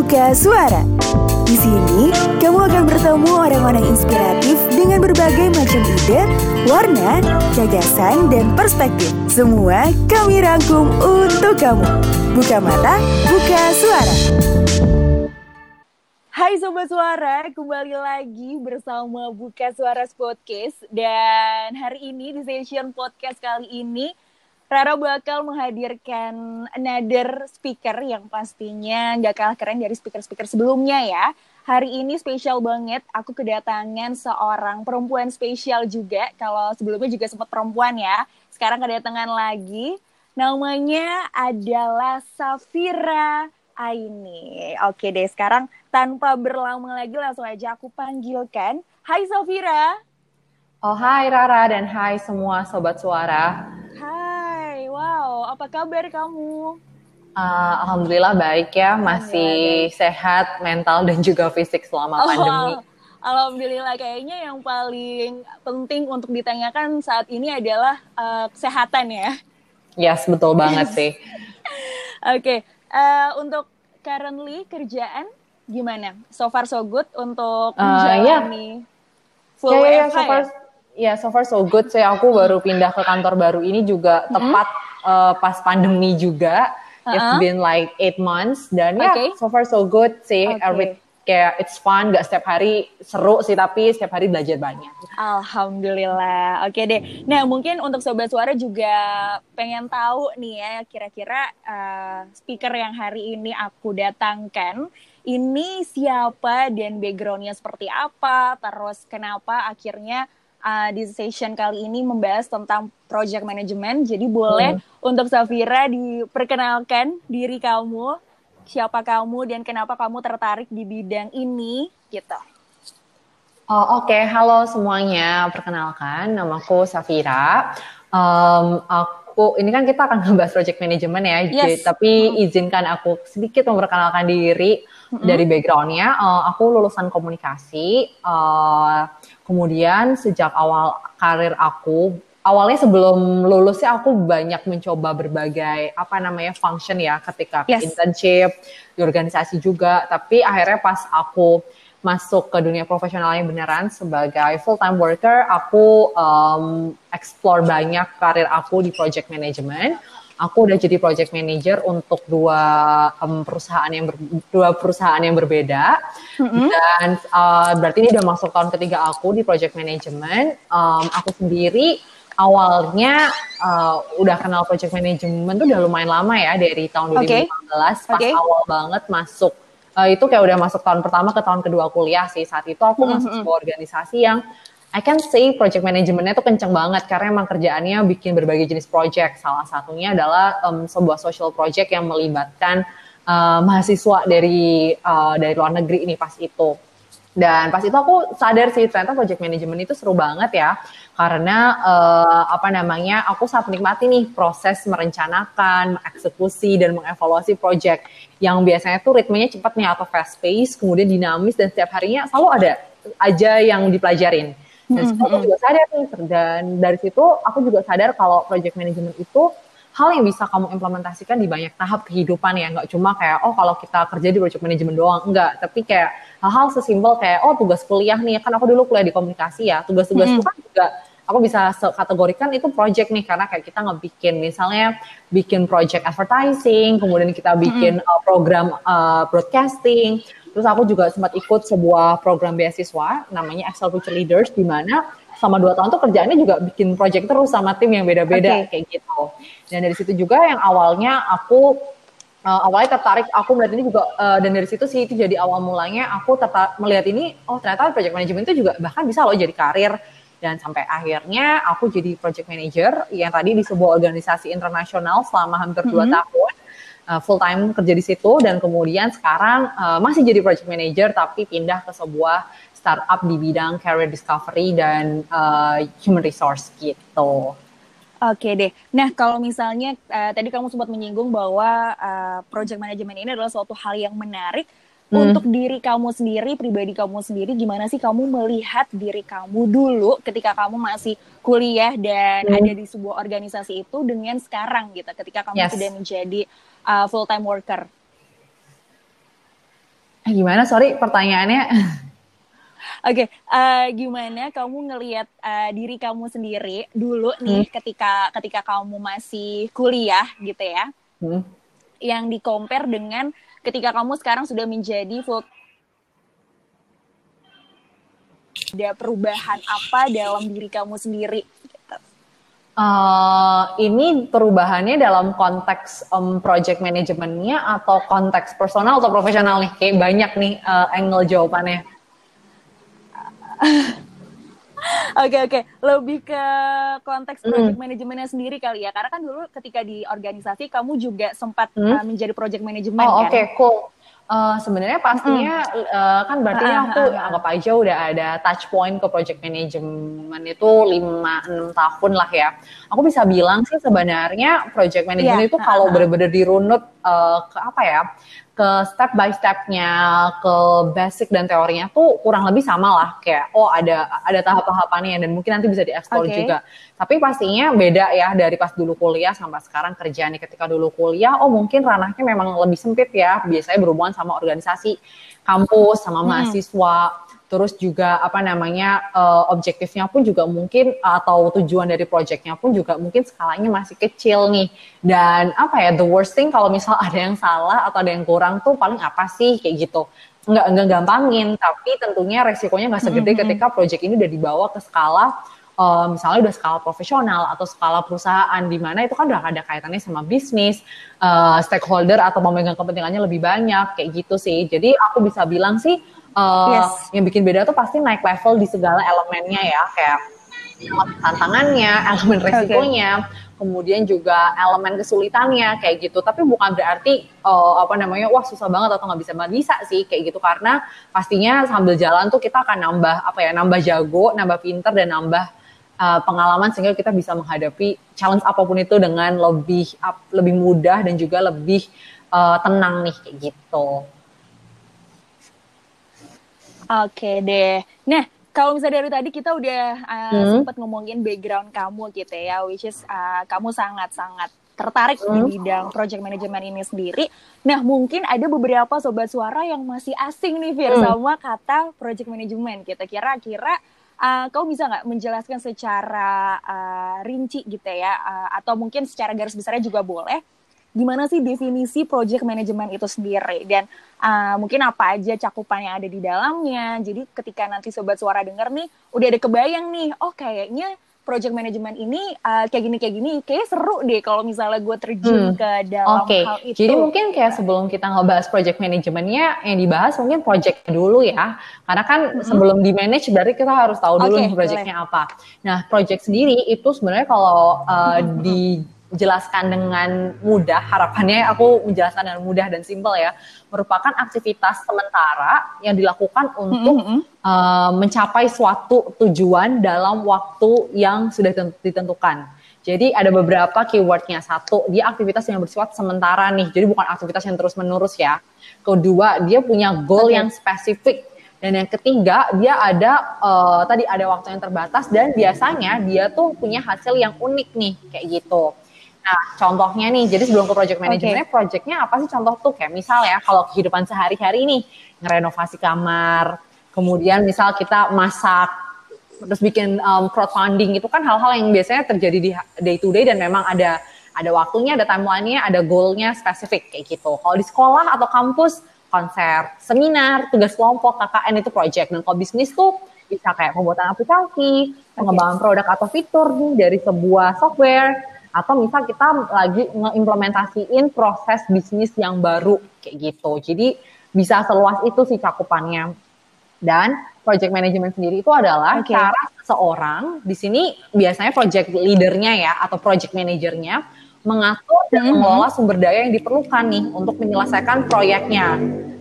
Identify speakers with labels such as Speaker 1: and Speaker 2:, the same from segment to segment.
Speaker 1: Buka Suara. Di sini, kamu akan bertemu orang-orang inspiratif dengan berbagai macam ide, warna, gagasan, dan perspektif. Semua kami rangkum untuk kamu. Buka mata, buka suara.
Speaker 2: Hai Sobat Suara, kembali lagi bersama Buka Suara Podcast. Dan hari ini di session podcast kali ini, Rara bakal menghadirkan another speaker yang pastinya gak kalah keren dari speaker-speaker sebelumnya ya. Hari ini spesial banget, aku kedatangan seorang perempuan spesial juga. Kalau sebelumnya juga sempat perempuan ya, sekarang kedatangan lagi. Namanya adalah Safira Aini. Oke deh, sekarang tanpa berlama lagi langsung aja aku panggilkan. Hai Safira.
Speaker 3: Oh hai Rara dan hai semua Sobat Suara.
Speaker 2: Hai, wow, apa kabar kamu?
Speaker 3: Uh, Alhamdulillah baik ya, masih sehat mental dan juga fisik selama
Speaker 2: Oh,
Speaker 3: pandemi.
Speaker 2: Alhamdulillah kayaknya yang paling penting untuk ditanyakan saat ini adalah eh, kesehatan ya.
Speaker 3: Yes, betul banget sih.
Speaker 2: Oke, eh, untuk currently kerjaan gimana? So far so good untuk
Speaker 3: Eh,
Speaker 2: menjalani full
Speaker 3: Ya, ya, ya,
Speaker 2: WFH
Speaker 3: so far,
Speaker 2: ya?
Speaker 3: ya, so far so good sih. Aku baru pindah ke kantor baru ini juga tepat uh, pas pandemi juga. It's
Speaker 2: Uh-uh.
Speaker 3: been like eight months dan ya,
Speaker 2: Oke.
Speaker 3: so far so good sih.
Speaker 2: Oke.
Speaker 3: Every- kayak it's fun, gak setiap hari seru sih, tapi setiap hari belajar banyak.
Speaker 2: Alhamdulillah. Oke deh. Nah, mungkin untuk sobat suara juga pengen tahu nih ya, kira-kira eh, speaker yang hari ini aku datangkan ini siapa dan backgroundnya seperti apa, terus kenapa akhirnya eh, di session kali ini membahas tentang project management. Jadi boleh untuk Safira diperkenalkan diri kamu, siapa kamu dan kenapa kamu tertarik di bidang ini gitu.
Speaker 3: Oh, Oke, halo semuanya. Perkenalkan, namaku Safira. Em, aku ini kan kita akan ngebahas project management ya,
Speaker 2: Yes.
Speaker 3: jadi- tapi izinkan aku sedikit memperkenalkan diri dari backgroundnya. Eh, aku lulusan komunikasi. eh, kemudian sejak awal karir aku, awalnya sebelum lulus sih aku banyak mencoba berbagai apa namanya function ya, ketika ke
Speaker 2: Yes.
Speaker 3: internship di organisasi juga. Tapi akhirnya pas aku masuk ke dunia profesional yang beneran sebagai full time worker, aku um, explore banyak karir aku di project management. Aku udah jadi project manager untuk dua um, perusahaan yang ber- dua perusahaan yang berbeda. Dan uh, berarti ini udah masuk tahun ketiga aku di project management. Um, aku sendiri awalnya uh, udah kenal project management tuh udah lumayan lama ya dari tahun
Speaker 2: Oke.
Speaker 3: 2015 pas
Speaker 2: Oke.
Speaker 3: awal banget masuk Eh, itu kayak udah masuk tahun pertama ke tahun kedua kuliah sih. Saat itu aku masuk sebuah organisasi yang I can say project manajemennya tuh kenceng banget karena emang kerjaannya bikin berbagai jenis project. Salah satunya adalah em, sebuah social project yang melibatkan eh, mahasiswa dari eh, dari luar negeri ini pas itu dan pas itu aku sadar sih ternyata project management itu seru banget ya karena eh, apa namanya aku sangat menikmati nih proses merencanakan, mengeksekusi dan mengevaluasi project yang biasanya tuh ritmenya cepat nih atau fast pace, kemudian dinamis dan setiap harinya selalu ada aja yang dipelajarin. Dan situ aku juga sadar nih dan dari situ aku juga sadar kalau project management itu hal yang bisa kamu implementasikan di banyak tahap kehidupan ya. Nggak cuma kayak oh kalau kita kerja di project management doang. Enggak tapi kayak hal-hal sesimpel kayak oh tugas kuliah nih. Kan aku dulu kuliah di komunikasi ya. Tugas-tugasku kan juga aku bisa kategorikan itu project nih. Karena kayak kita ngebikin misalnya bikin project advertising kemudian kita bikin uh, program uh, broadcasting. Terus aku juga sempat ikut sebuah program beasiswa namanya Excel Future Leaders di mana selama dua tahun tuh kerjaannya juga bikin project terus sama tim yang beda-beda
Speaker 2: Oke.
Speaker 3: kayak gitu. Dan dari situ juga yang awalnya aku uh, awalnya tertarik aku melihat ini juga uh, dan dari situ sih itu jadi awal mulanya aku tertarik melihat ini oh ternyata project management itu juga bahkan bisa loh jadi karir dan sampai akhirnya aku jadi project manager yang tadi di sebuah organisasi internasional selama hampir dua tahun uh, full time kerja di situ dan kemudian sekarang uh, masih jadi project manager tapi pindah ke sebuah startup di bidang career discovery dan uh, human resource gitu.
Speaker 2: Oke deh. Nah, kalau misalnya eh, tadi kamu sempat menyinggung bahwa eh, project management ini adalah suatu hal yang menarik
Speaker 3: Hmm.
Speaker 2: untuk diri kamu sendiri, pribadi kamu sendiri, gimana sih kamu melihat diri kamu dulu ketika kamu masih kuliah dan
Speaker 3: Hmm.
Speaker 2: ada di sebuah organisasi itu dengan sekarang gitu, ketika kamu
Speaker 3: Yes.
Speaker 2: sudah menjadi full time worker?
Speaker 3: Gimana? Sorry, pertanyaannya.
Speaker 2: Oke, okay, uh, eh, gimana kamu ngelihat uh, diri kamu sendiri dulu nih hmm. ketika ketika kamu masih kuliah gitu ya? Hmm. Yang di compare dengan ketika kamu sekarang sudah menjadi full ada perubahan apa dalam diri kamu sendiri?
Speaker 3: Uh, ini perubahannya dalam konteks um, project manajemennya atau konteks personal atau profesional nih? Kayak banyak nih uh, angle jawabannya.
Speaker 2: Oke oke, okay, lebih ke konteks project mm. manajemennya sendiri kali ya. Karena kan dulu ketika di organisasi kamu juga sempat mm. uh, menjadi project manajemen
Speaker 3: oh,
Speaker 2: kan.
Speaker 3: Oke, okay, cool. Uh, sebenarnya pastinya mm. uh, kan berarti uh, aku uh, anggap aja udah ada touch point ke project management itu 5 6 tahun lah ya. Aku bisa bilang sih sebenarnya project management yeah. itu kalau uh, benar-benar dirunut uh, ke apa ya? Ke step by stepnya, ke basic dan teorinya tuh kurang lebih sama lah kayak oh ada ada tahap-tahapannya dan mungkin nanti bisa dieksplor okay. juga. Tapi pastinya beda ya dari pas dulu kuliah sampai sekarang kerja nih. Ketika dulu kuliah, oh mungkin ranahnya memang lebih sempit ya. Biasanya berhubungan sama organisasi kampus, sama hmm. Terus juga apa namanya uh, objektifnya pun juga mungkin atau tujuan dari proyeknya pun juga mungkin skalanya masih kecil nih dan apa ya the worst thing kalau misal ada yang salah atau ada yang kurang tuh paling apa sih kayak gitu nggak nggak gampangin tapi tentunya resikonya nggak segede mm -hmm. ketika proyek ini udah dibawa ke skala uh, misalnya udah skala profesional atau skala perusahaan di mana itu kan udah ada kaitannya sama bisnis, uh, stakeholder atau pemegang kepentingannya lebih banyak kayak gitu sih. Jadi aku bisa bilang sih uh, yes. yang bikin beda tuh pasti naik level di segala elemennya ya kayak tantangannya, elemen resikonya, okay. kemudian juga elemen kesulitannya kayak gitu. Tapi bukan berarti uh, apa namanya wah susah banget atau nggak bisa banget bisa sih kayak gitu karena pastinya sambil jalan tuh kita akan nambah apa ya nambah jago, nambah pinter dan nambah uh, pengalaman sehingga kita bisa menghadapi challenge apa pun itu dengan lebih uh, lebih mudah dan juga lebih uh, tenang nih kayak gitu.
Speaker 2: Oke deh. Nah, kalau misalnya dari tadi kita udah uh, hmm. sempat ngomongin background kamu gitu ya, which is uh, kamu sangat-sangat tertarik hmm. di bidang project management ini sendiri. Nah, mungkin ada beberapa sobat suara yang masih asing nih Fir hmm. sama kata project management. Kita kira-kira uh, kau bisa nggak menjelaskan secara uh, rinci gitu ya, uh, atau mungkin secara garis besarnya juga boleh gimana sih definisi project management itu sendiri dan uh, mungkin apa aja cakupan yang ada di dalamnya. Jadi ketika nanti sobat suara denger nih, udah ada kebayang nih, oh kayaknya project management ini uh, kayak gini kayak gini kayak seru deh kalau misalnya gue terjun hmm. ke dalam okay. hal itu.
Speaker 3: Jadi mungkin kayak sebelum kita ngebahas project manajemennya yang dibahas mungkin project dulu ya. Karena kan hmm. sebelum di manage berarti kita harus tahu dulu okay, nih projectnya apa. Nah project sendiri itu sebenarnya kalau uh, di jelaskan dengan mudah, harapannya aku menjelaskan dengan mudah dan simpel ya, merupakan aktivitas sementara yang dilakukan untuk mm -hmm. uh, mencapai suatu tujuan dalam waktu yang sudah ditentukan. Jadi ada beberapa keywordnya. Satu, dia aktivitas yang bersifat sementara nih, jadi bukan aktivitas yang terus menerus ya. Kedua, dia punya goal okay. yang spesifik. Dan yang ketiga, dia ada uh, tadi ada waktu yang terbatas dan biasanya dia tuh punya hasil yang unik nih kayak gitu. Nah, contohnya nih, jadi sebelum ke project manajemennya, okay. projectnya apa sih contoh tuh? Kayak misal ya, kalau kehidupan sehari-hari nih, ngerenovasi kamar, kemudian misal kita masak, terus bikin um, crowdfunding, itu kan hal-hal yang biasanya terjadi di day to day dan memang ada ada waktunya, ada timeline-nya, ada goal-nya spesifik kayak gitu. Kalau di sekolah atau kampus, konser, seminar, tugas kelompok, KKN itu project. Dan kalau bisnis tuh bisa kayak pembuatan aplikasi, pengembangan okay. produk atau fitur nih dari sebuah software, atau misal kita lagi ngeimplementasiin proses bisnis yang baru kayak gitu. Jadi bisa seluas itu sih cakupannya. Dan project management sendiri itu adalah okay. cara seorang di sini biasanya project leadernya ya atau project manajernya mengatur dan mm -hmm. mengelola sumber daya yang diperlukan nih untuk menyelesaikan proyeknya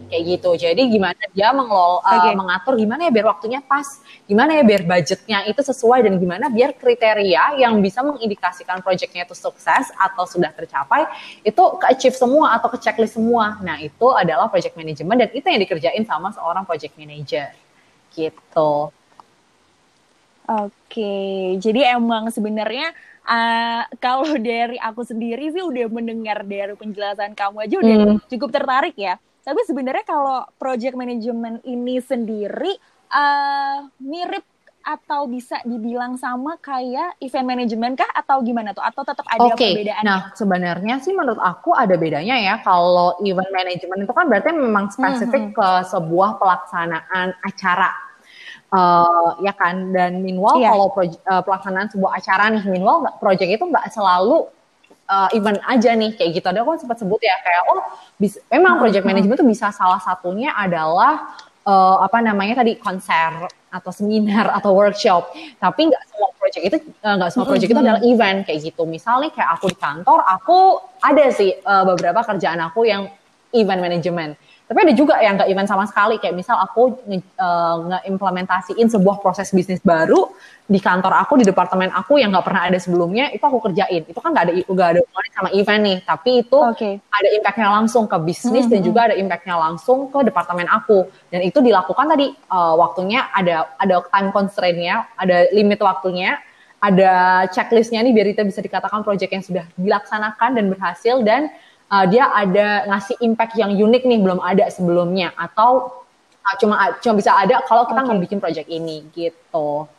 Speaker 3: kayak gitu. Jadi gimana dia mengelola okay. uh, mengatur gimana ya biar waktunya pas, gimana ya biar budgetnya itu sesuai dan gimana biar kriteria yang bisa mengindikasikan proyeknya itu sukses atau sudah tercapai itu ke achieve semua atau ke checklist semua. Nah, itu adalah project management dan itu yang dikerjain sama seorang project manager. Gitu.
Speaker 2: Oke, jadi emang sebenarnya uh, kalau dari aku sendiri sih udah mendengar dari penjelasan kamu aja udah hmm. cukup tertarik ya Tapi sebenarnya kalau project management ini sendiri uh, mirip atau bisa dibilang sama kayak event management kah atau gimana tuh atau tetap ada
Speaker 3: okay.
Speaker 2: perbedaan?
Speaker 3: Nah sebenarnya sih menurut aku ada bedanya ya kalau event management itu kan berarti memang spesifik mm -hmm. ke sebuah pelaksanaan acara uh, ya kan dan meanwhile yeah. kalau uh, pelaksanaan sebuah acara nih meanwhile project itu nggak selalu uh, event aja nih kayak gitu. Ada aku sempat sebut ya kayak oh bisa, memang project management itu bisa salah satunya adalah uh, apa namanya tadi konser atau seminar atau workshop. Tapi nggak semua project itu eh, nggak uh, semua project itu adalah event kayak gitu. Misalnya kayak aku di kantor aku ada sih uh, beberapa kerjaan aku yang event management tapi ada juga yang nggak event sama sekali, kayak misal aku uh, ngeimplementasiin sebuah proses bisnis baru di kantor aku, di departemen aku yang nggak pernah ada sebelumnya, itu aku kerjain. Itu kan nggak ada nggak ada hubungannya sama event nih, tapi itu okay. ada impactnya langsung ke bisnis mm -hmm. dan juga ada impactnya langsung ke departemen aku. Dan itu dilakukan tadi uh, waktunya ada ada time constraint-nya, ada limit waktunya, ada checklistnya nih biar kita bisa dikatakan project yang sudah dilaksanakan dan berhasil dan uh, dia ada ngasih impact yang unik nih belum ada sebelumnya atau uh, cuma cuma bisa ada kalau kita okay. bikin project ini gitu.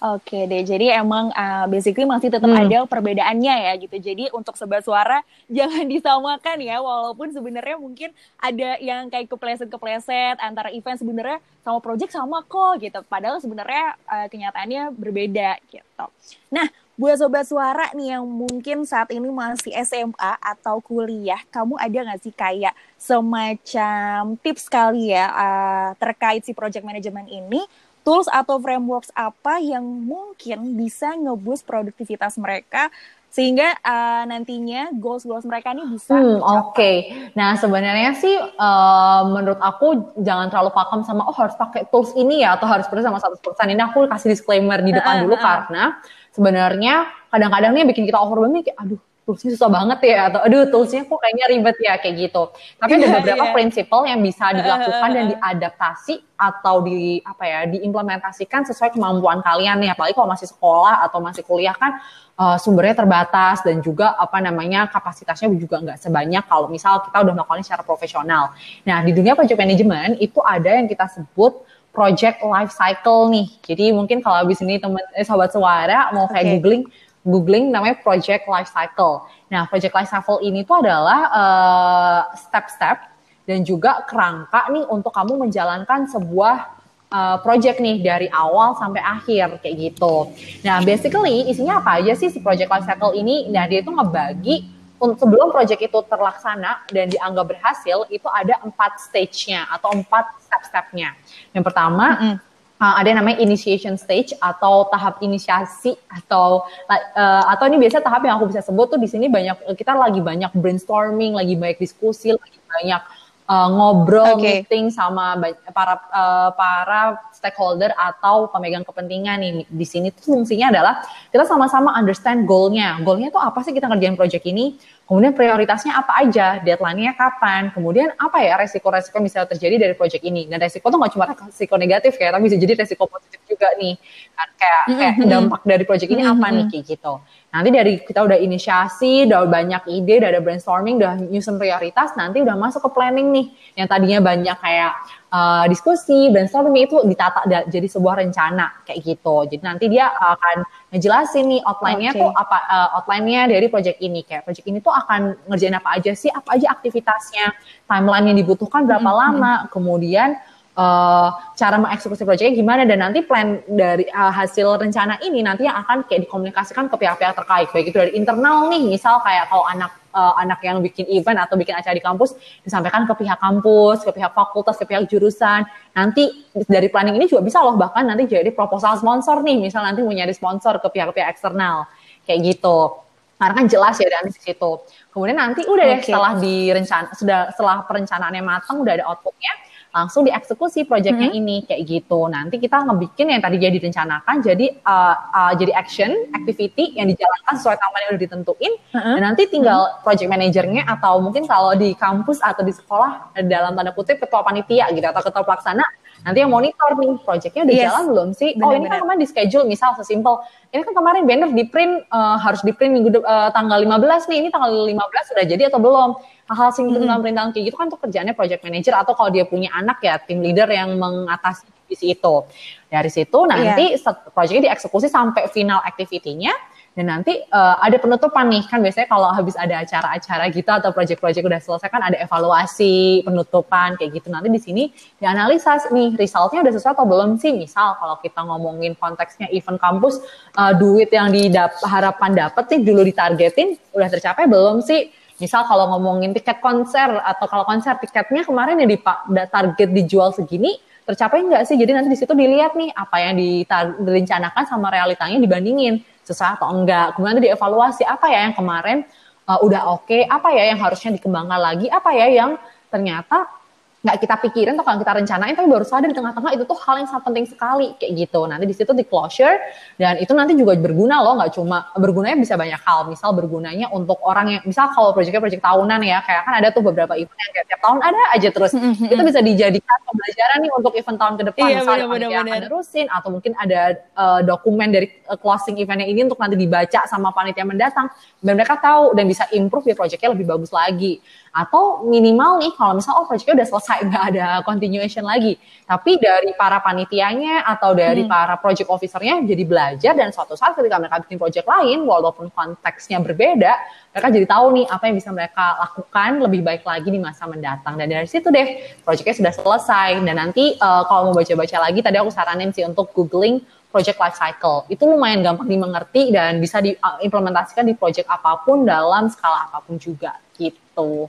Speaker 2: Oke deh, jadi emang uh, basically masih tetap hmm. ada perbedaannya ya gitu. Jadi untuk sebat suara jangan disamakan ya, walaupun sebenarnya mungkin ada yang kayak kepleset-kepleset antara event sebenarnya sama project sama kok gitu. Padahal sebenarnya uh, kenyataannya berbeda gitu. Nah, buat sobat suara nih yang mungkin saat ini masih SMA atau kuliah, kamu ada nggak sih kayak semacam tips kali ya uh, terkait si project management ini? Tools atau frameworks apa yang mungkin bisa ngeboost produktivitas mereka sehingga uh, nantinya goals-goals mereka ini bisa
Speaker 3: hmm, Oke, okay. nah sebenarnya sih uh, menurut aku jangan terlalu paham sama oh harus pakai tools ini ya atau harus persis sama satu pesan ini aku kasih disclaimer di depan uh, dulu uh. karena sebenarnya kadang-kadang nih bikin kita overwhelming kayak aduh toolsnya susah banget ya atau aduh toolsnya kok kayaknya ribet ya kayak gitu. Tapi ada iya, beberapa yeah. prinsipal yang bisa dilakukan dan diadaptasi atau di apa ya diimplementasikan sesuai kemampuan kalian nih. Apalagi kalau masih sekolah atau masih kuliah kan uh, sumbernya terbatas dan juga apa namanya kapasitasnya juga nggak sebanyak kalau misal kita udah melakukannya secara profesional. Nah di dunia project management itu ada yang kita sebut project life cycle nih. Jadi mungkin kalau habis ini teman eh, sahabat suara mau kayak okay. googling googling namanya project life cycle. Nah, project life cycle ini tuh adalah uh, step-step dan juga kerangka nih untuk kamu menjalankan sebuah uh, project nih dari awal sampai akhir kayak gitu. Nah, basically isinya apa aja sih si project life cycle ini? Nah, dia itu ngebagi sebelum project itu terlaksana dan dianggap berhasil itu ada empat stage-nya atau empat step-stepnya. Yang pertama mm -hmm uh, ada yang namanya initiation stage atau tahap inisiasi atau uh, atau ini biasa tahap yang aku bisa sebut tuh di sini banyak kita lagi banyak brainstorming, lagi banyak diskusi, lagi banyak uh, ngobrol okay. meeting sama para uh, para stakeholder atau pemegang kepentingan nih di sini tuh fungsinya adalah kita sama-sama understand goalnya. Goalnya tuh apa sih kita ngerjain project ini? Kemudian prioritasnya apa aja, deadline-nya kapan, kemudian apa ya resiko-resiko yang bisa terjadi dari project ini. Dan resiko tuh nggak cuma resiko negatif kayak, tapi bisa jadi resiko positif juga nih. Kan kayak, kayak dampak dari project ini apa nih kayak gitu. Nanti dari kita udah inisiasi, udah banyak ide, udah ada brainstorming, udah nyusun prioritas, nanti udah masuk ke planning nih. Yang tadinya banyak kayak uh, diskusi, brainstorming itu ditata jadi sebuah rencana kayak gitu. Jadi nanti dia akan ngejelasin nih outline-nya okay. tuh apa uh, outline-nya dari project ini kayak project ini tuh akan ngerjain apa aja sih, apa aja aktivitasnya, timeline yang dibutuhkan berapa mm -hmm. lama, kemudian uh, cara mengeksekusi proyeknya gimana dan nanti plan dari uh, hasil rencana ini nanti yang akan kayak dikomunikasikan ke pihak-pihak terkait baik itu dari internal nih misal kayak kalau anak uh, anak yang bikin event atau bikin acara di kampus disampaikan ke pihak kampus, ke pihak fakultas, ke pihak jurusan. Nanti dari planning ini juga bisa loh bahkan nanti jadi proposal sponsor nih, misal nanti mau nyari sponsor ke pihak-pihak eksternal kayak gitu. Karena kan jelas ya dari situ. Kemudian nanti udah okay. deh setelah direncana sudah setelah perencanaannya matang udah ada outputnya langsung dieksekusi proyeknya hmm. ini kayak gitu. Nanti kita ngebikin yang tadi jadi direncanakan jadi uh, uh, jadi action, activity yang dijalankan sesuai tahapan yang udah ditentuin. Hmm. Dan nanti tinggal hmm. project manajernya atau mungkin kalau di kampus atau di sekolah dalam tanda kutip ketua panitia gitu atau ketua pelaksana nanti yang monitor nih projectnya udah
Speaker 2: Yes.
Speaker 3: jalan belum sih? Oh ini kan kemarin di schedule misal sesimpel. Ini kan kemarin banner di print eh, harus di print minggu eh, tanggal 15 nih. Ini tanggal 15 sudah jadi atau belum? Hal-hal sing tentang perintahan kayak gitu kan untuk kerjaannya project manager atau kalau dia punya anak ya tim leader yang mengatasi divisi itu. Dari situ nanti set- projectnya dieksekusi sampai final activity-nya dan nanti eh, ada penutupan nih. Kan biasanya kalau habis ada acara-acara gitu atau project-project udah selesai kan ada evaluasi penutupan kayak gitu. Nanti di sini dianalisa nih resultnya udah sesuai atau belum sih? Misal kalau kita ngomongin konteksnya event kampus eh, duit yang diharapkan dapet nih dulu ditargetin udah tercapai belum sih? Misal kalau ngomongin tiket konser atau kalau konser tiketnya kemarin dipa- da- target dijual segini tercapai nggak sih? Jadi nanti di situ dilihat nih apa yang direncanakan sama realitanya dibandingin sesuai atau enggak. Kemudian nanti dievaluasi apa ya yang kemarin uh, udah oke apa ya yang harusnya dikembangkan lagi apa ya yang ternyata nggak kita pikirin atau kalau kita rencanain tapi baru sadar di tengah-tengah itu tuh hal yang sangat penting sekali kayak gitu. Nanti di situ di closure dan itu nanti juga berguna loh nggak cuma bergunanya bisa banyak hal. Misal bergunanya untuk orang yang misal kalau proyeknya proyek tahunan ya kayak kan ada tuh beberapa event yang kayak tiap tahun ada aja terus. Itu bisa dijadikan pembelajaran nih untuk event tahun ke depan.
Speaker 2: Iya,
Speaker 3: misal
Speaker 2: benar,
Speaker 3: yang
Speaker 2: benar,
Speaker 3: panitia akan
Speaker 2: benar.
Speaker 3: nerusin atau mungkin ada uh, dokumen dari uh, closing eventnya ini untuk nanti dibaca sama panitia mendatang dan mereka tahu dan bisa improve ya proyeknya lebih bagus lagi atau minimal nih kalau misal oh proyeknya udah selesai nggak ada continuation lagi. Tapi dari para panitianya atau dari para project officernya jadi belajar dan suatu saat ketika mereka bikin project lain walaupun konteksnya berbeda mereka jadi tahu nih apa yang bisa mereka lakukan lebih baik lagi di masa mendatang. Dan dari situ deh projectnya sudah selesai. Dan nanti eh, kalau mau baca-baca lagi tadi aku saranin sih untuk googling project life cycle. Itu lumayan gampang dimengerti dan bisa diimplementasikan di project apa pun dalam skala apa pun juga gitu.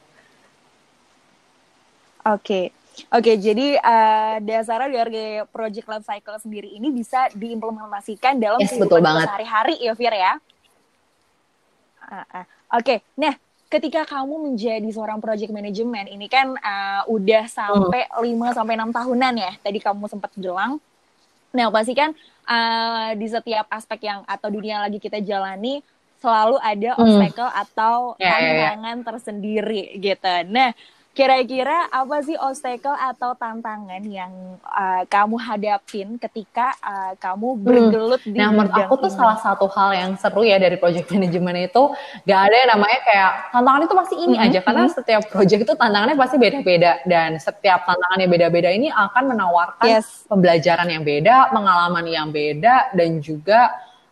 Speaker 2: Oke. Oke, jadi eh, dasarnya dari project life cycle sendiri ini bisa diimplementasikan dalam
Speaker 3: Yes,
Speaker 2: kehidupan sehari-hari ya, Fir ya. Ah, ah. Oke, nah ketika kamu menjadi seorang project management ini kan eh, udah sampai 5 sampai 6 tahunan ya. Tadi kamu sempat bilang. Nah, pasti kan eh, di setiap aspek yang atau dunia yang lagi kita jalani selalu ada
Speaker 3: Hmm.
Speaker 2: obstacle atau
Speaker 3: Ya, ya, ya.
Speaker 2: tantangan tersendiri gitu. Nah, kira-kira apa sih obstacle atau tantangan yang uh, kamu hadapin ketika uh, kamu bergelut di
Speaker 3: Nah, menurut aku tuh
Speaker 2: ini?
Speaker 3: salah satu hal yang seru ya dari project management itu gak ada yang namanya kayak tantangan itu pasti ini
Speaker 2: Mhm,
Speaker 3: aja karena setiap project itu tantangannya pasti beda-beda dan setiap tantangannya beda-beda ini akan menawarkan
Speaker 2: Yes.
Speaker 3: pembelajaran yang beda, pengalaman yang beda dan juga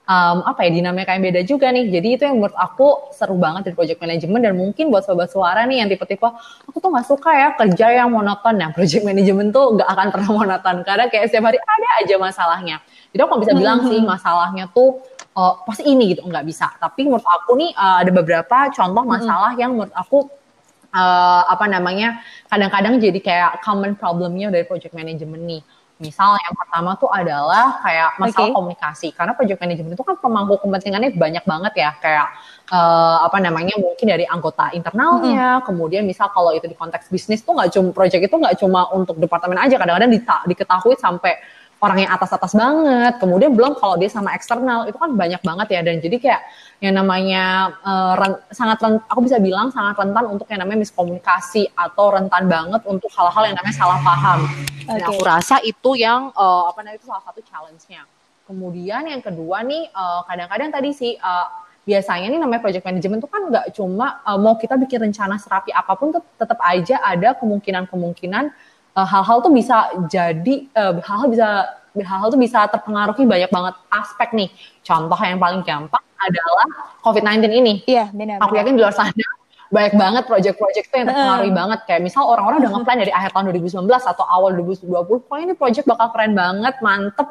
Speaker 3: um, apa ya dinamika yang beda juga nih. Jadi itu yang menurut aku seru banget dari project management dan mungkin buat sobat suara nih yang tipe-tipe aku tuh nggak suka ya kerja yang monoton. Nah project management tuh nggak akan pernah monoton karena kayak setiap hari ada aja masalahnya. Jadi aku bisa bilang sih masalahnya tuh oh, pasti ini gitu nggak bisa. Tapi menurut aku nih uh, ada beberapa contoh masalah yang menurut aku uh, apa namanya kadang-kadang jadi kayak common problemnya dari project management nih. Misal yang pertama tuh adalah kayak masalah
Speaker 2: Oke.
Speaker 3: komunikasi. Karena project management itu kan pemangku kepentingannya banyak banget ya. Kayak eh, apa namanya mungkin dari anggota internalnya. Kemudian misal kalau itu di konteks bisnis tuh nggak cuma project itu nggak cuma untuk departemen aja. Kadang-kadang diketahui sampai orang yang atas-atas banget. Kemudian belum kalau dia sama eksternal itu kan banyak banget ya. Dan jadi kayak yang namanya eh, ren- sangat ren- aku bisa bilang sangat rentan untuk yang namanya miskomunikasi atau rentan banget untuk hal-hal yang namanya salah paham. Dan
Speaker 2: Oke.
Speaker 3: aku rasa itu yang eh, apa namanya itu salah satu challenge-nya. Kemudian yang kedua nih eh, kadang-kadang tadi sih eh, biasanya nih namanya project management itu kan nggak cuma eh, mau kita bikin rencana serapi apa pun tet- tetap aja ada kemungkinan-kemungkinan hal-hal tuh bisa jadi eh, hal-hal bisa hal-hal tuh bisa terpengaruhi banyak banget aspek nih. Contoh yang paling gampang adalah COVID-19 ini.
Speaker 2: Iya, benar.
Speaker 3: aku yakin di luar sana banyak banget project-project itu yang terpengaruh banget. Kayak misal orang-orang udah ngeplan dari akhir tahun 2019 atau awal 2020 kok ini project bakal keren banget mantep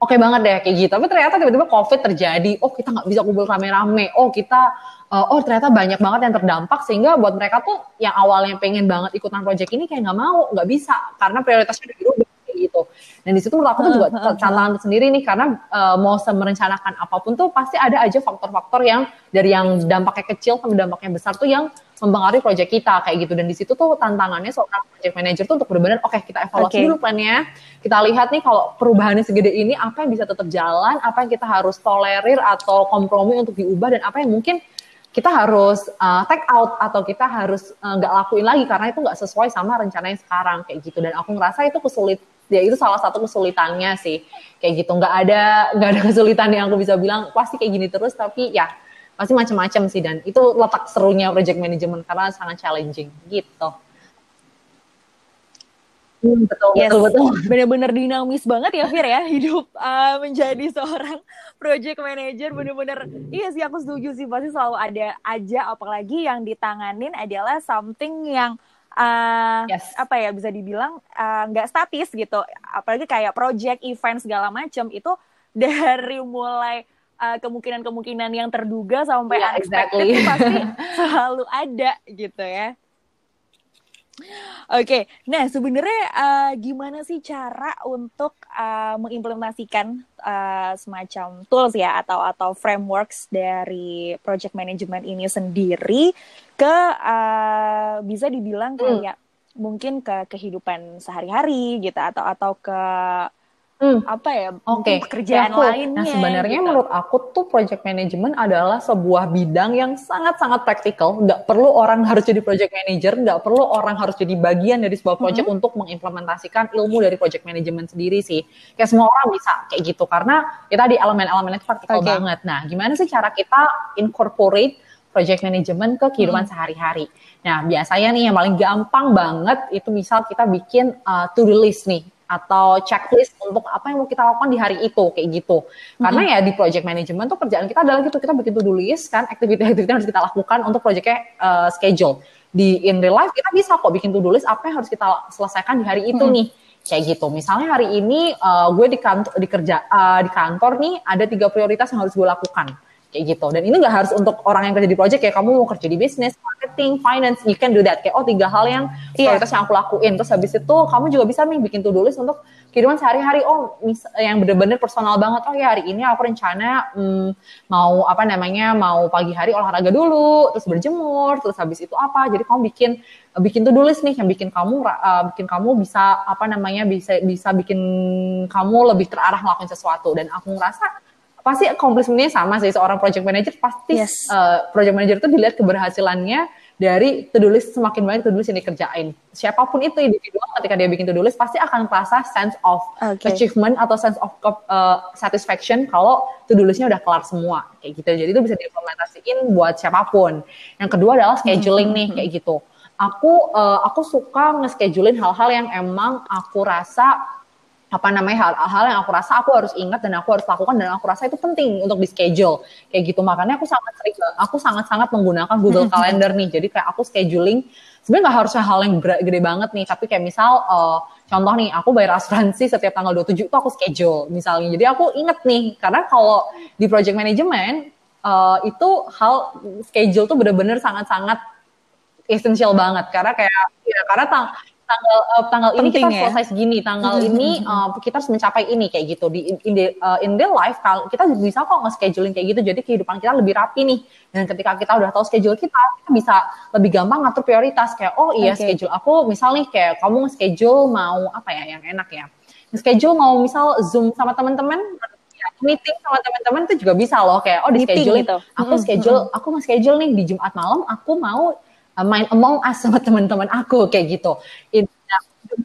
Speaker 3: oke banget deh kayak gitu. Tapi ternyata tiba-tiba covid terjadi. Oh kita nggak bisa kumpul rame-rame. Oh kita uh, oh ternyata banyak banget yang terdampak sehingga buat mereka tuh yang awalnya pengen banget ikutan project ini kayak nggak mau nggak bisa. Karena prioritasnya udah kayak gitu. Dan di situ menurut aku tuh juga tantangan sendiri nih karena uh, mau merencanakan apa pun tuh pasti ada aja faktor-faktor yang dari yang dampaknya kecil sampai dampaknya besar tuh yang mempengaruhi project kita kayak gitu. Dan di situ tuh tantangannya seorang project manager tuh untuk benar-benar oke kita evaluasi
Speaker 2: Oke.
Speaker 3: dulu plannya. Kita lihat nih kalau perubahannya segede ini apa yang bisa tetap jalan apa yang kita harus tolerir atau kompromi untuk diubah dan apa yang mungkin kita harus uh, take out atau kita harus uh, nggak lakuin lagi karena itu nggak sesuai sama rencana yang sekarang kayak gitu. Dan aku ngerasa itu kesulit ya itu salah satu kesulitannya sih. Kayak gitu nggak ada nggak ada kesulitan yang aku bisa bilang pasti kayak gini terus tapi ya pasti macam-macam sih dan itu letak serunya project management karena sangat challenging gitu.
Speaker 2: Hmm, betul, yes. betul, betul. Bener-bener dinamis banget ya, Fir ya, hidup uh, menjadi seorang project manager. Bener-bener, iya sih aku setuju sih, pasti selalu ada aja, apalagi yang ditanganin adalah something yang uh, yes. apa ya bisa dibilang nggak uh, statis gitu. Apalagi kayak project, event segala macam itu dari mulai kemungkinan-kemungkinan uh, yang terduga sampai yeah, unexpected exactly. pasti selalu ada gitu ya. Oke, nah sebenarnya uh, gimana sih cara untuk uh, mengimplementasikan uh, semacam tools ya atau atau frameworks dari project management ini sendiri ke uh, bisa dibilang hmm. kayak hmm. mungkin ke kehidupan sehari-hari gitu atau atau ke hmm. apa ya
Speaker 3: okay.
Speaker 2: pekerjaan aku, lainnya.
Speaker 3: Nah sebenarnya gitu. menurut aku tuh project management adalah sebuah bidang yang sangat-sangat praktikal. Nggak perlu orang harus jadi project manager, nggak perlu orang harus jadi bagian dari sebuah project hmm. untuk mengimplementasikan ilmu dari project management sendiri sih. Kayak semua orang bisa kayak gitu karena kita di elemen-elemennya itu praktikal okay. banget. Nah gimana sih cara kita incorporate project management ke kehidupan hmm. sehari-hari. Nah, biasanya nih yang paling gampang banget itu misal kita bikin uh, to-do list nih atau checklist untuk apa yang mau kita lakukan di hari itu kayak gitu. Karena mm-hmm. ya di project management tuh kerjaan kita adalah gitu kita begitu to list kan aktivitas-aktivitas yang harus kita lakukan untuk projectnya uh, schedule. Di in real life kita bisa kok bikin to do list apa yang harus kita selesaikan di hari itu mm-hmm. nih kayak gitu. Misalnya hari ini uh, gue di kantor di kerja uh, di kantor nih ada tiga prioritas yang harus gue lakukan kayak gitu. Dan ini nggak harus untuk orang yang kerja di project ya kamu mau kerja di bisnis, marketing, finance, you can do that. Kayak oh tiga hal yang iya. prioritas yeah. yang aku lakuin. Terus habis itu kamu juga bisa nih bikin to-do list untuk kehidupan sehari-hari. Oh mis yang bener-bener personal banget. Oh ya hari ini aku rencana hmm, mau apa namanya mau pagi hari olahraga dulu, terus berjemur, terus habis itu apa. Jadi kamu bikin bikin to-do list nih yang bikin kamu uh, bikin kamu bisa apa namanya bisa bisa bikin kamu lebih terarah melakukan sesuatu dan aku ngerasa pasti accomplishment sama sih seorang project manager pasti yes. uh, project manager itu dilihat keberhasilannya dari to-do list semakin banyak to-do list yang dikerjain. Siapa pun itu individual ketika dia bikin to-do list pasti akan merasa sense of okay. achievement atau sense of uh, satisfaction kalau to-do listnya udah kelar semua kayak gitu. Jadi itu bisa diimplementasiin buat siapa pun. Yang kedua adalah scheduling nih kayak gitu. Aku uh, aku suka nge-schedulein hal-hal yang emang aku rasa apa namanya hal-hal yang aku rasa aku harus ingat dan aku harus lakukan dan aku rasa itu penting untuk di schedule kayak gitu. Makanya aku sangat sering aku sangat-sangat menggunakan Google Calendar nih. Jadi kayak aku scheduling sebenarnya nggak harusnya hal yang gede banget nih. Tapi kayak misal uh, contoh nih aku bayar asuransi setiap tanggal 27 itu aku schedule misalnya. Jadi aku inget nih karena kalau di project management uh, itu hal schedule tuh bener-bener sangat-sangat esensial banget. Karena kayak ya karena tang tanggal uh, tanggal ini kita ya? selesai segini, tanggal mm -hmm. ini uh, kita harus mencapai ini kayak gitu di in the uh, in the life kalau kita bisa kok nge-scheduling kayak gitu. Jadi kehidupan kita lebih rapi nih. Dan ketika kita udah tahu schedule kita, kita bisa lebih gampang ngatur prioritas kayak oh iya okay. schedule aku misal nih kayak kamu nge-schedule mau apa ya yang enak ya. Nge-schedule mau misal Zoom sama teman-teman meeting sama teman-teman itu juga bisa loh kayak oh di schedule gitu. aku schedule aku nge-schedule nih di Jumat malam aku mau main Among Us sama teman-teman aku kayak gitu.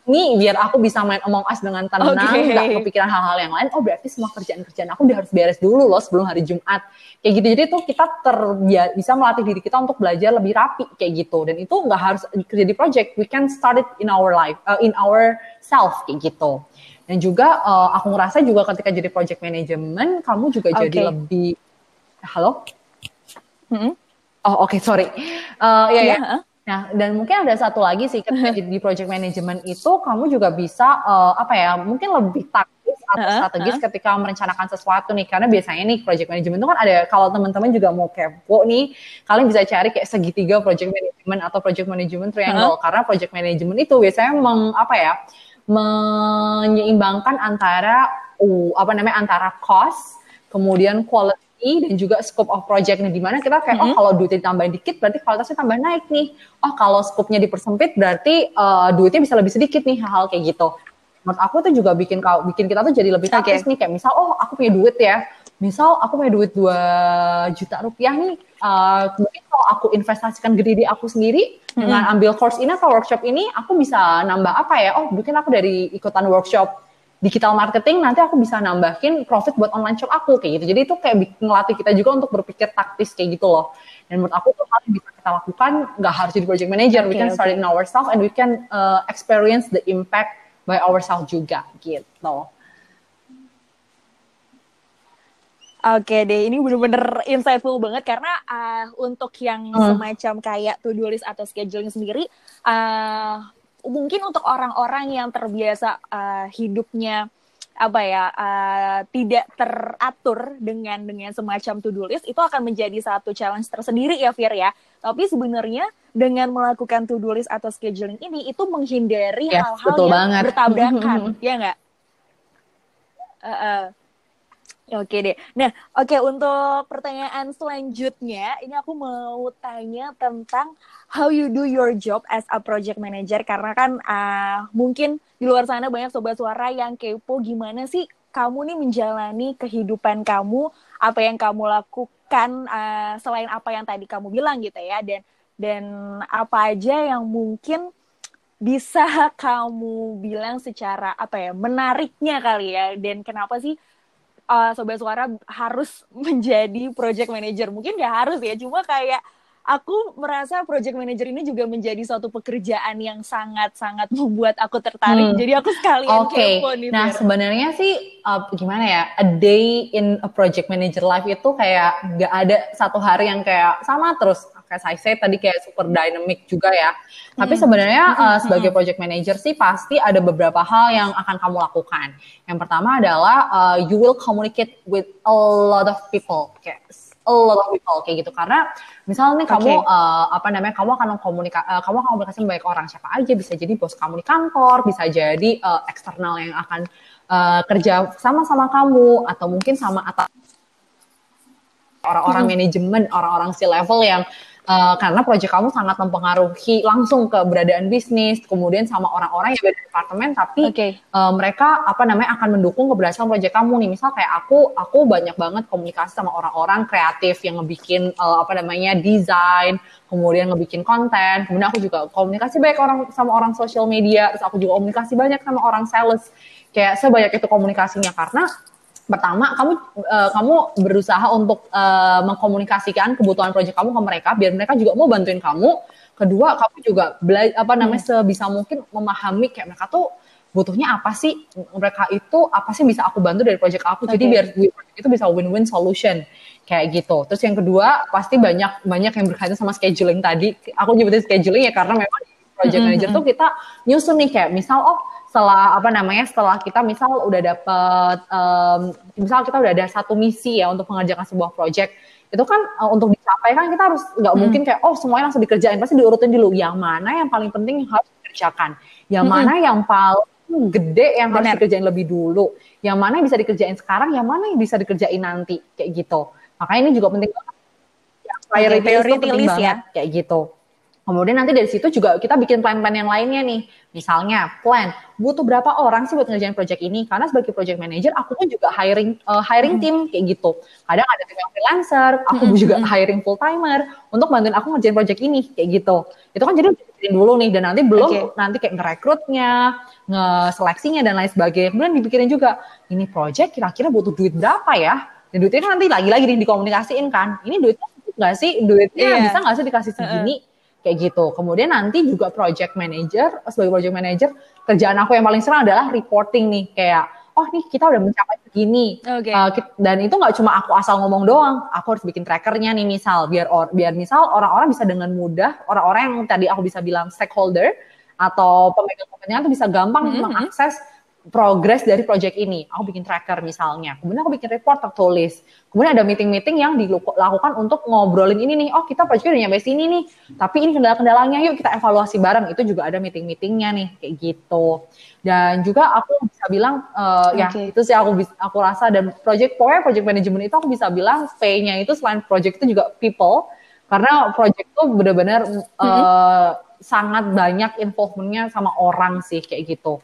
Speaker 3: Ini biar aku bisa main Among Us dengan tenang, okay. gak kepikiran hal-hal yang lain. Oh berarti semua kerjaan-kerjaan aku udah harus beres dulu loh sebelum hari Jumat. Kayak gitu. Jadi tuh kita terbiasa bisa melatih diri kita untuk belajar lebih rapi kayak gitu. Dan itu nggak harus kerja di project. We can start it in our life, uh, in our self kayak gitu. Dan juga uh, aku ngerasa juga ketika jadi project management, kamu juga okay. jadi lebih, halo? Mm -hmm Oh oke okay, sorry. Uh, ya ya. ya. Nah dan mungkin ada satu lagi sih ketika di project management itu kamu juga bisa uh, apa ya mungkin lebih taktis atau uh, strategis uh. ketika merencanakan sesuatu nih karena biasanya nih project management itu kan ada kalau teman-teman juga mau kepo nih kalian bisa cari kayak segitiga project management atau project management triangle uh. karena project management itu biasanya meng apa ya menyeimbangkan antara uh, apa namanya antara cost kemudian quality dan juga scope of project nih di mana kita kayak mm -hmm. oh kalau duitnya ditambahin dikit berarti kualitasnya tambah naik nih oh kalau scope-nya dipersempit berarti uh, duitnya bisa lebih sedikit nih hal-hal kayak gitu menurut aku tuh juga bikin kau bikin kita tuh jadi lebih taktis okay. nih kayak misal oh aku punya duit ya misal aku punya duit 2 juta rupiah nih, uh, mungkin kalau aku investasikan gede di aku sendiri, hmm. dengan ambil course ini atau workshop ini, aku bisa nambah apa ya? Oh, mungkin aku dari ikutan workshop digital marketing, nanti aku bisa nambahin profit buat online shop aku, kayak gitu. Jadi itu kayak ngelatih kita juga untuk berpikir taktis kayak gitu loh. Dan menurut aku tuh hal yang bisa kita lakukan, nggak harus jadi project manager, okay, we can okay. start in ourselves and we can uh, experience the impact by ourselves juga, gitu.
Speaker 2: Oke deh, ini bener-bener insightful banget karena uh, untuk yang hmm. semacam kayak to-do list atau scheduling sendiri, uh, mungkin untuk orang-orang yang terbiasa uh, hidupnya apa ya uh, tidak teratur dengan dengan semacam to-do list itu akan menjadi satu challenge tersendiri ya Fir ya. Tapi sebenarnya dengan melakukan to-do list atau scheduling ini itu menghindari hal-hal yes, yang banget. bertabrakan, ya nggak? Uh, uh, Oke deh. Nah, oke untuk pertanyaan selanjutnya, ini aku mau tanya tentang how you do your job as a project manager. Karena kan uh, mungkin di luar sana banyak sobat suara yang kepo gimana sih kamu nih menjalani kehidupan kamu, apa yang kamu lakukan uh, selain apa yang tadi kamu bilang gitu ya. Dan dan apa aja yang mungkin bisa kamu bilang secara apa ya menariknya kali ya. Dan kenapa sih uh, sobat suara harus menjadi project manager mungkin nggak harus ya cuma kayak aku merasa project manager ini juga menjadi suatu pekerjaan yang sangat-sangat membuat aku tertarik. Hmm. Jadi aku sekalian
Speaker 3: okay. kepo nih. Nah, sebenarnya sih uh, gimana ya? A day in a project manager life itu kayak nggak ada satu hari yang kayak sama terus kayak saya say tadi kayak super dynamic juga ya. Tapi hmm. sebenarnya uh, sebagai project manager sih pasti ada beberapa hal yang akan kamu lakukan. Yang pertama adalah uh, you will communicate with a lot of people, kayak a lot of people kayak gitu. Karena misalnya nih kamu uh, apa namanya kamu akan komunika uh, kamu akan komunikasi dengan banyak orang siapa aja bisa jadi bos kamu di kantor, bisa jadi uh, eksternal yang akan uh, kerja sama-sama kamu atau mungkin sama atau orang-orang hmm. manajemen, orang-orang si level yang Uh, karena proyek kamu sangat mempengaruhi langsung keberadaan bisnis, kemudian sama orang-orang yang beda departemen, tapi okay. uh, eh, mereka apa namanya akan mendukung keberhasilan proyek kamu nih. Misal kayak aku, aku banyak banget komunikasi sama orang-orang kreatif yang ngebikin uh, apa namanya desain, kemudian ngebikin konten, kemudian aku juga komunikasi banyak orang sama orang sosial media, terus aku juga komunikasi banyak sama orang sales. Kayak sebanyak itu komunikasinya karena pertama kamu uh, kamu berusaha untuk uh, mengkomunikasikan kebutuhan proyek kamu ke mereka biar mereka juga mau bantuin kamu. Kedua kamu juga belajar apa namanya hmm. sebisa mungkin memahami kayak mereka tuh butuhnya apa sih? Mereka itu apa sih bisa aku bantu dari proyek aku? Okay. jadi biar itu bisa win-win solution kayak gitu. Terus yang kedua pasti banyak banyak yang berkaitan sama scheduling tadi. Aku nyebutin scheduling ya karena memang project hmm, manager mm -hmm. tuh kita nyusun nih kayak misal oh setelah apa namanya setelah kita misal udah dapet um, misal kita udah ada satu misi ya untuk mengerjakan sebuah project itu kan uh, untuk dicapai kan kita harus nggak hmm. mungkin kayak oh semuanya langsung dikerjain pasti diurutin dulu yang mana yang paling penting yang harus dikerjakan yang hmm. mana yang paling gede yang Bener. harus dikerjain lebih dulu yang mana yang bisa dikerjain sekarang yang mana yang bisa dikerjain nanti kayak gitu makanya ini juga penting banget ya, priority, priority list, list ya kayak gitu Kemudian nanti dari situ juga kita bikin plan-plan yang lainnya nih. Misalnya plan, butuh berapa orang sih buat ngerjain project ini? Karena sebagai project manager, aku pun juga hiring uh, hiring hmm. tim kayak gitu. Kadang ada tim yang freelancer, aku hmm. juga hmm. hiring full timer untuk bantuin aku ngerjain project ini kayak gitu. Itu kan jadi dulu nih dan nanti belum okay. nanti kayak ngerekrutnya, ngeseleksinya dan lain sebagainya. Kemudian dipikirin juga ini project kira-kira butuh duit berapa ya? Dan duitnya nanti lagi-lagi dikomunikasiin kan. Ini duitnya nggak sih? Duitnya yeah. bisa nggak sih dikasih segini? Uh -uh kayak gitu. Kemudian nanti juga project manager, sebagai project manager, kerjaan aku yang paling sering adalah reporting nih, kayak oh nih kita udah mencapai segini. Okay. Uh, dan itu nggak cuma aku asal ngomong doang, aku harus bikin trackernya nih misal biar or, biar misal orang-orang bisa dengan mudah, orang-orang yang tadi aku bisa bilang stakeholder atau pemegang kepentingan itu bisa gampang mm -hmm. mengakses progres dari project ini. Aku bikin tracker misalnya. Kemudian aku bikin report tertulis. Kemudian ada meeting-meeting yang dilakukan untuk ngobrolin ini nih. Oh kita project udah nyampe sini nih. Tapi ini kendala-kendalanya yuk kita evaluasi bareng. Itu juga ada meeting-meetingnya nih kayak gitu. Dan juga aku bisa bilang uh, eh, okay. ya itu sih aku aku rasa dan project pokoknya project management itu aku bisa bilang P-nya itu selain project itu juga people karena project itu benar-benar mm -hmm. uh, sangat banyak involvementnya sama orang sih kayak gitu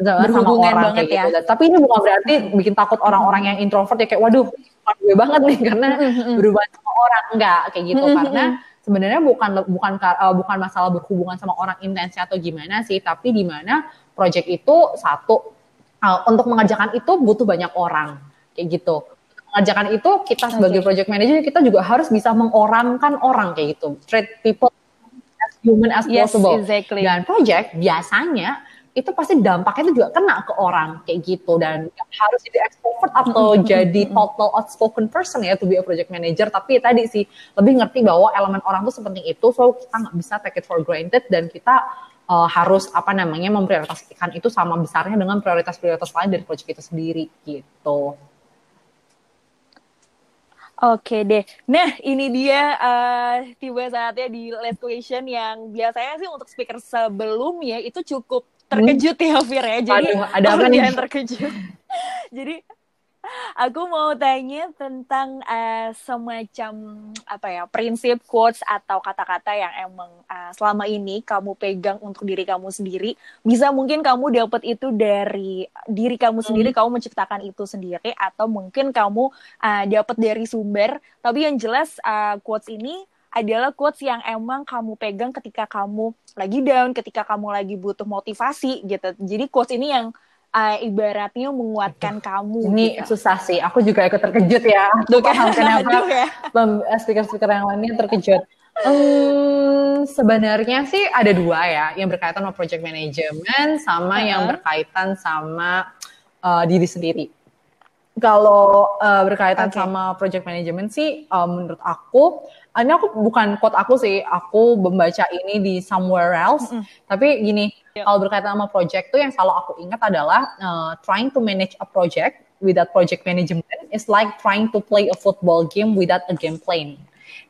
Speaker 3: sama, sama orang kayak ya. gitu. Tapi ini bukan berarti bikin takut orang-orang yang introvert ya kayak waduh gue banget nih karena berubah sama orang enggak kayak gitu karena sebenarnya bukan bukan uh, bukan masalah berhubungan sama orang intens atau gimana sih, tapi di mana project itu satu uh, untuk mengerjakan itu butuh banyak orang kayak gitu. Mengerjakan itu kita sebagai okay. project manager kita juga harus bisa mengorangkan orang kayak gitu. Treat people as human as yes, possible.
Speaker 2: Exactly.
Speaker 3: Dan project biasanya itu pasti dampaknya itu juga kena ke orang kayak gitu dan harus jadi extrovert atau jadi total outspoken person ya to be a project manager tapi tadi sih lebih ngerti bahwa elemen orang tuh sepenting itu so kita nggak bisa take it for granted dan kita uh, harus apa namanya memprioritaskan itu sama besarnya dengan prioritas-prioritas lain dari project itu sendiri gitu.
Speaker 2: Oke deh. Nah, ini dia uh, tiba saatnya di last question yang biasanya sih untuk speaker sebelumnya itu cukup terkejut ya Fir ya. Jadi
Speaker 3: Aduh, ada apa nih?
Speaker 2: terkejut. Jadi aku mau tanya tentang uh, semacam apa ya prinsip quotes atau kata-kata yang emang uh, selama ini kamu pegang untuk diri kamu sendiri bisa mungkin kamu dapat itu dari diri kamu sendiri hmm. kamu menciptakan itu sendiri atau mungkin kamu uh, dapat dari sumber tapi yang jelas uh, quotes ini adalah quotes yang emang kamu pegang ketika kamu lagi down, ketika kamu lagi butuh motivasi gitu. Jadi quotes ini yang uh, ibaratnya menguatkan kamu.
Speaker 3: Ini gitu. susah sih. Aku juga ikut terkejut ya. Tuh kan kenapa ya. Speaker-speaker yang lainnya terkejut. Um, sebenarnya sih ada dua ya, yang berkaitan sama project management sama uh -huh. yang berkaitan sama uh, diri sendiri. Kalau uh, berkaitan okay. sama project management sih, um, menurut aku ini aku bukan quote aku sih, aku membaca ini di somewhere else. Mm -hmm. Tapi gini, yep. kalau berkaitan sama project tuh yang selalu aku ingat adalah uh, trying to manage a project without project management is like trying to play a football game without a game plan.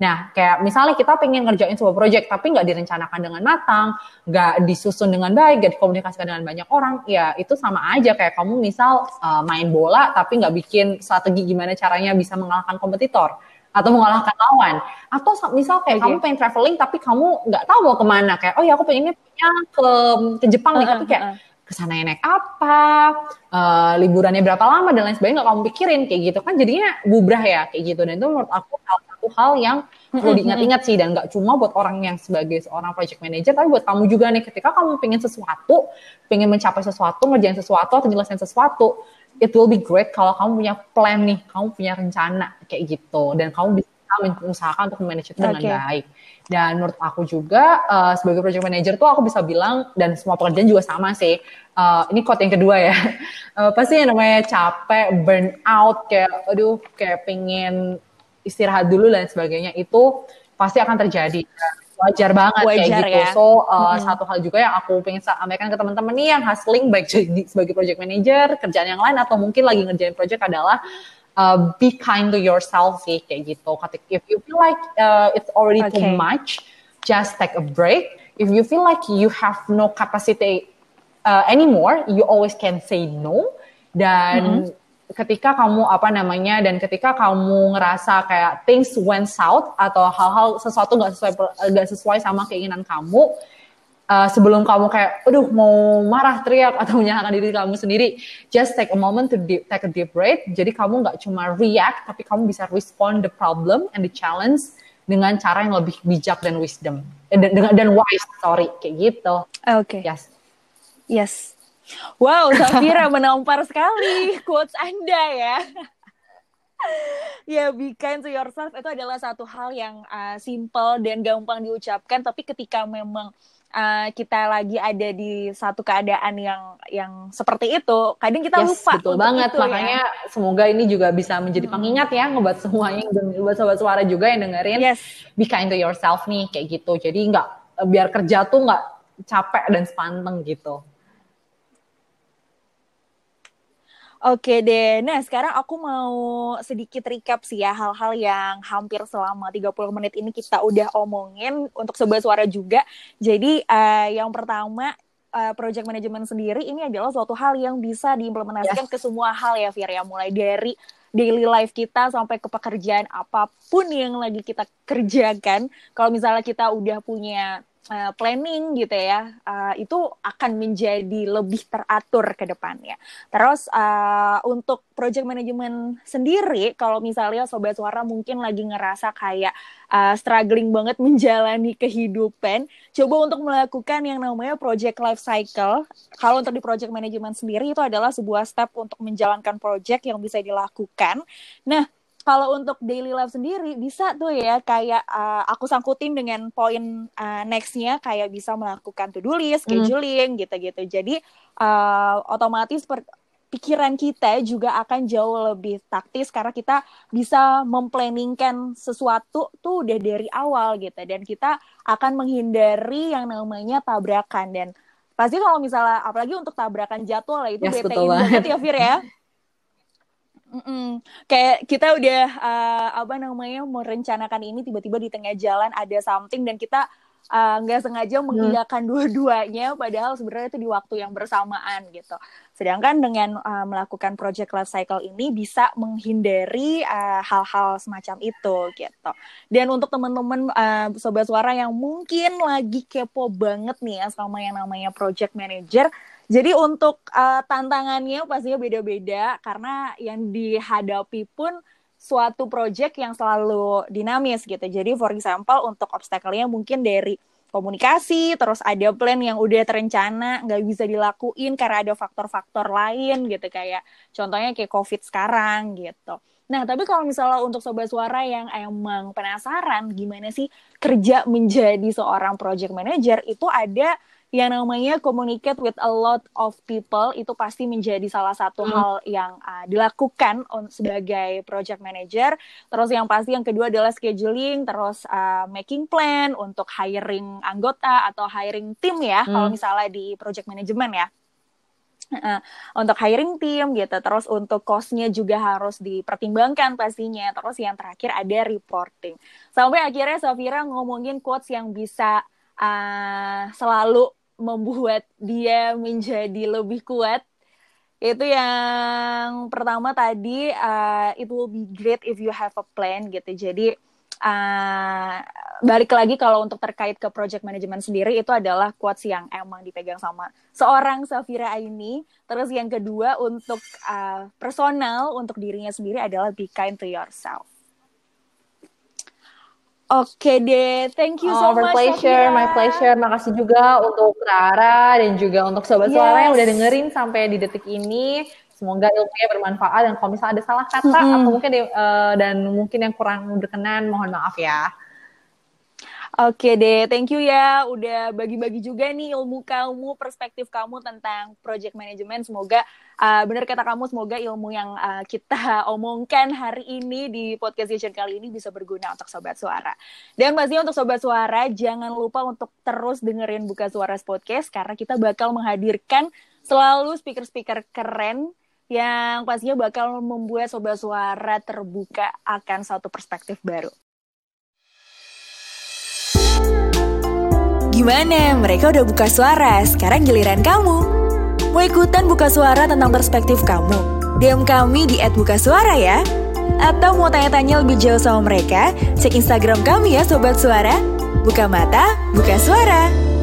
Speaker 3: Nah, kayak misalnya kita pengen ngerjain sebuah project tapi nggak direncanakan dengan matang, nggak disusun dengan baik, nggak dikomunikasikan dengan banyak orang, ya itu sama aja kayak kamu misal uh, main bola tapi nggak bikin strategi gimana caranya bisa mengalahkan kompetitor atau mengalahkan lawan atau misal kayak okay. kamu pengen traveling tapi kamu nggak tahu mau ke mana kayak oh ya aku pengennya punya ke ke Jepang nih uh, tapi kayak uh, uh. Ke sana naik apa uh, liburannya berapa lama dan lain sebagainya nggak kamu pikirin kayak gitu kan jadinya bubrah ya kayak gitu. Dan itu menurut aku salah satu hal yang perlu diingat-ingat sih dan nggak cuma buat orang yang sebagai seorang project manager tapi buat kamu juga nih ketika kamu pengen sesuatu pengen mencapai sesuatu ngerjain sesuatu atau nyelesain sesuatu it will be great kalau kamu punya plan nih, kamu punya rencana kayak gitu. Dan kamu bisa mengusahakan untuk manage itu dengan okay. baik. Dan menurut aku juga uh, sebagai project manager tuh aku bisa bilang dan semua pekerjaan juga sama sih. Uh, ini quote yang kedua ya. Uh, pasti yang namanya capek, burn out, kayak aduh kayak pengen istirahat dulu dan sebagainya itu pasti akan terjadi wajar banget wajar kayak gitu. Ya. So uh, hmm. satu hal juga yang aku pengen sampaikan ke teman-teman nih yang hustling baik jadi sebagai project manager, kerjaan yang lain atau mungkin lagi ngerjain project adalah uh, be kind to yourself sih kayak gitu. If you feel like uh, it's already okay. too much, just take a break. If you feel like you have no capacity uh, anymore, you always can say no. Dan mm -hmm ketika kamu apa namanya dan ketika kamu ngerasa kayak things went south atau hal-hal sesuatu nggak sesuai nggak sesuai sama keinginan kamu uh, sebelum kamu kayak aduh mau marah teriak atau menyalahkan diri kamu sendiri just take a moment to deep, take a deep breath. Jadi kamu nggak cuma react tapi kamu bisa respond the problem and the challenge dengan cara yang lebih bijak dan wisdom. Eh, dan dan, dan wise sorry kayak gitu.
Speaker 2: Oke. Okay.
Speaker 3: yes.
Speaker 2: Yes. Wow, Safira menampar sekali quotes Anda ya. ya, be kind to yourself itu adalah satu hal yang uh, simple dan gampang diucapkan, tapi ketika memang uh, kita lagi ada di satu keadaan yang yang seperti itu, kadang kita yes, lupa.
Speaker 3: Betul banget, itu, ya. makanya ya. semoga ini juga bisa menjadi pengingat ya, ngebuat semuanya, buat sobat suara juga yang dengerin.
Speaker 2: Yes.
Speaker 3: Be kind to yourself nih, kayak gitu. Jadi nggak biar kerja tuh nggak capek dan sepanteng gitu.
Speaker 2: Oke deh, nah sekarang aku mau sedikit recap sih ya hal-hal yang hampir selama 30 menit ini kita udah omongin untuk sebuah suara juga. Jadi uh, yang pertama uh, project management sendiri ini adalah suatu hal yang bisa diimplementasikan yes. ke semua hal ya Fir ya, mulai dari daily life kita sampai ke pekerjaan apa pun yang lagi kita kerjakan. Kalau misalnya kita udah punya uh, planning gitu ya, uh, itu akan menjadi lebih teratur ke depannya. Terus uh, untuk project management sendiri, kalau misalnya sobat suara mungkin lagi ngerasa kayak uh, struggling banget menjalani kehidupan, coba untuk melakukan yang namanya project life cycle. Kalau untuk di project management sendiri itu adalah sebuah step untuk menjalankan project yang bisa dilakukan. Nah, kalau untuk daily life sendiri bisa tuh ya kayak uh, aku sangkutin dengan poin uh, nextnya kayak bisa melakukan to do list, hmm. scheduling mm. gitu-gitu. Jadi uh, otomatis per pikiran kita juga akan jauh lebih taktis karena kita bisa memplanningkan sesuatu tuh udah dari awal gitu dan kita akan menghindari yang namanya tabrakan dan pasti kalau misalnya apalagi untuk tabrakan jadwal itu yes, BTI banget ya Fir ya Mm-mm. Kayak kita udah uh, apa namanya merencanakan ini tiba-tiba di tengah jalan ada something dan kita eh, nggak uh, sengaja hmm. menghilangkan hmm. dua-duanya padahal sebenarnya itu di waktu yang bersamaan gitu. Sedangkan dengan uh, melakukan project life cycle ini bisa menghindari hal hal-hal semacam itu gitu. Dan untuk teman-teman uh, sobat suara yang mungkin lagi kepo banget nih ya sama yang namanya project manager jadi untuk uh, tantangannya pastinya beda-beda karena yang dihadapi pun suatu project yang selalu dinamis gitu. Jadi for example untuk obstacle-nya mungkin dari komunikasi, terus ada plan yang udah terencana nggak bisa dilakuin karena ada faktor-faktor lain gitu kayak contohnya kayak COVID sekarang gitu. Nah, tapi kalau misalnya untuk sobat suara yang emang penasaran gimana sih kerja menjadi seorang project manager itu ada yang namanya communicate with a lot of people itu pasti menjadi salah satu hmm. hal yang uh, dilakukan on, sebagai project manager. Terus yang pasti yang kedua adalah scheduling, terus uh, making plan untuk hiring anggota atau hiring tim ya hmm. kalau misalnya di project management ya. Uh, untuk hiring tim gitu, terus untuk costnya juga harus dipertimbangkan pastinya. Terus yang terakhir ada reporting. Sampai akhirnya Safira ngomongin quotes yang bisa uh, selalu membuat dia menjadi lebih kuat. Itu yang pertama tadi uh, it will be great if you have a plan gitu. Jadi uh, balik lagi kalau untuk terkait ke project management sendiri itu adalah quotes yang emang dipegang sama seorang Safira ini terus yang kedua untuk uh, personal untuk dirinya sendiri adalah be kind to yourself Oke deh, thank you so oh, much.
Speaker 3: pleasure, my pleasure. Makasih juga untuk Rara dan juga untuk sobat yes. suara yang udah dengerin sampai di detik ini. Semoga ilmunya bermanfaat dan kalau misalnya ada salah kata mm -hmm. atau mungkin uh, dan mungkin yang kurang berkenan, mohon maaf ya.
Speaker 2: Oke deh, thank you ya udah bagi-bagi juga nih ilmu kamu, perspektif kamu tentang project management. Semoga uh, benar kata kamu, semoga ilmu yang uh, kita omongkan hari ini di podcast session kali ini bisa berguna untuk sobat suara. Dan pastinya untuk sobat suara, jangan lupa untuk terus dengerin Buka Suara Podcast karena kita bakal menghadirkan selalu speaker-speaker keren yang pastinya bakal membuat sobat suara terbuka akan satu perspektif baru.
Speaker 1: Gimana? Mereka udah buka suara, sekarang giliran kamu. Mau ikutan buka suara tentang perspektif kamu? DM kami di @bukasuara ya. Atau mau tanya-tanya lebih jauh sama mereka? Cek Instagram kami ya Sobat Suara. Buka mata, buka suara.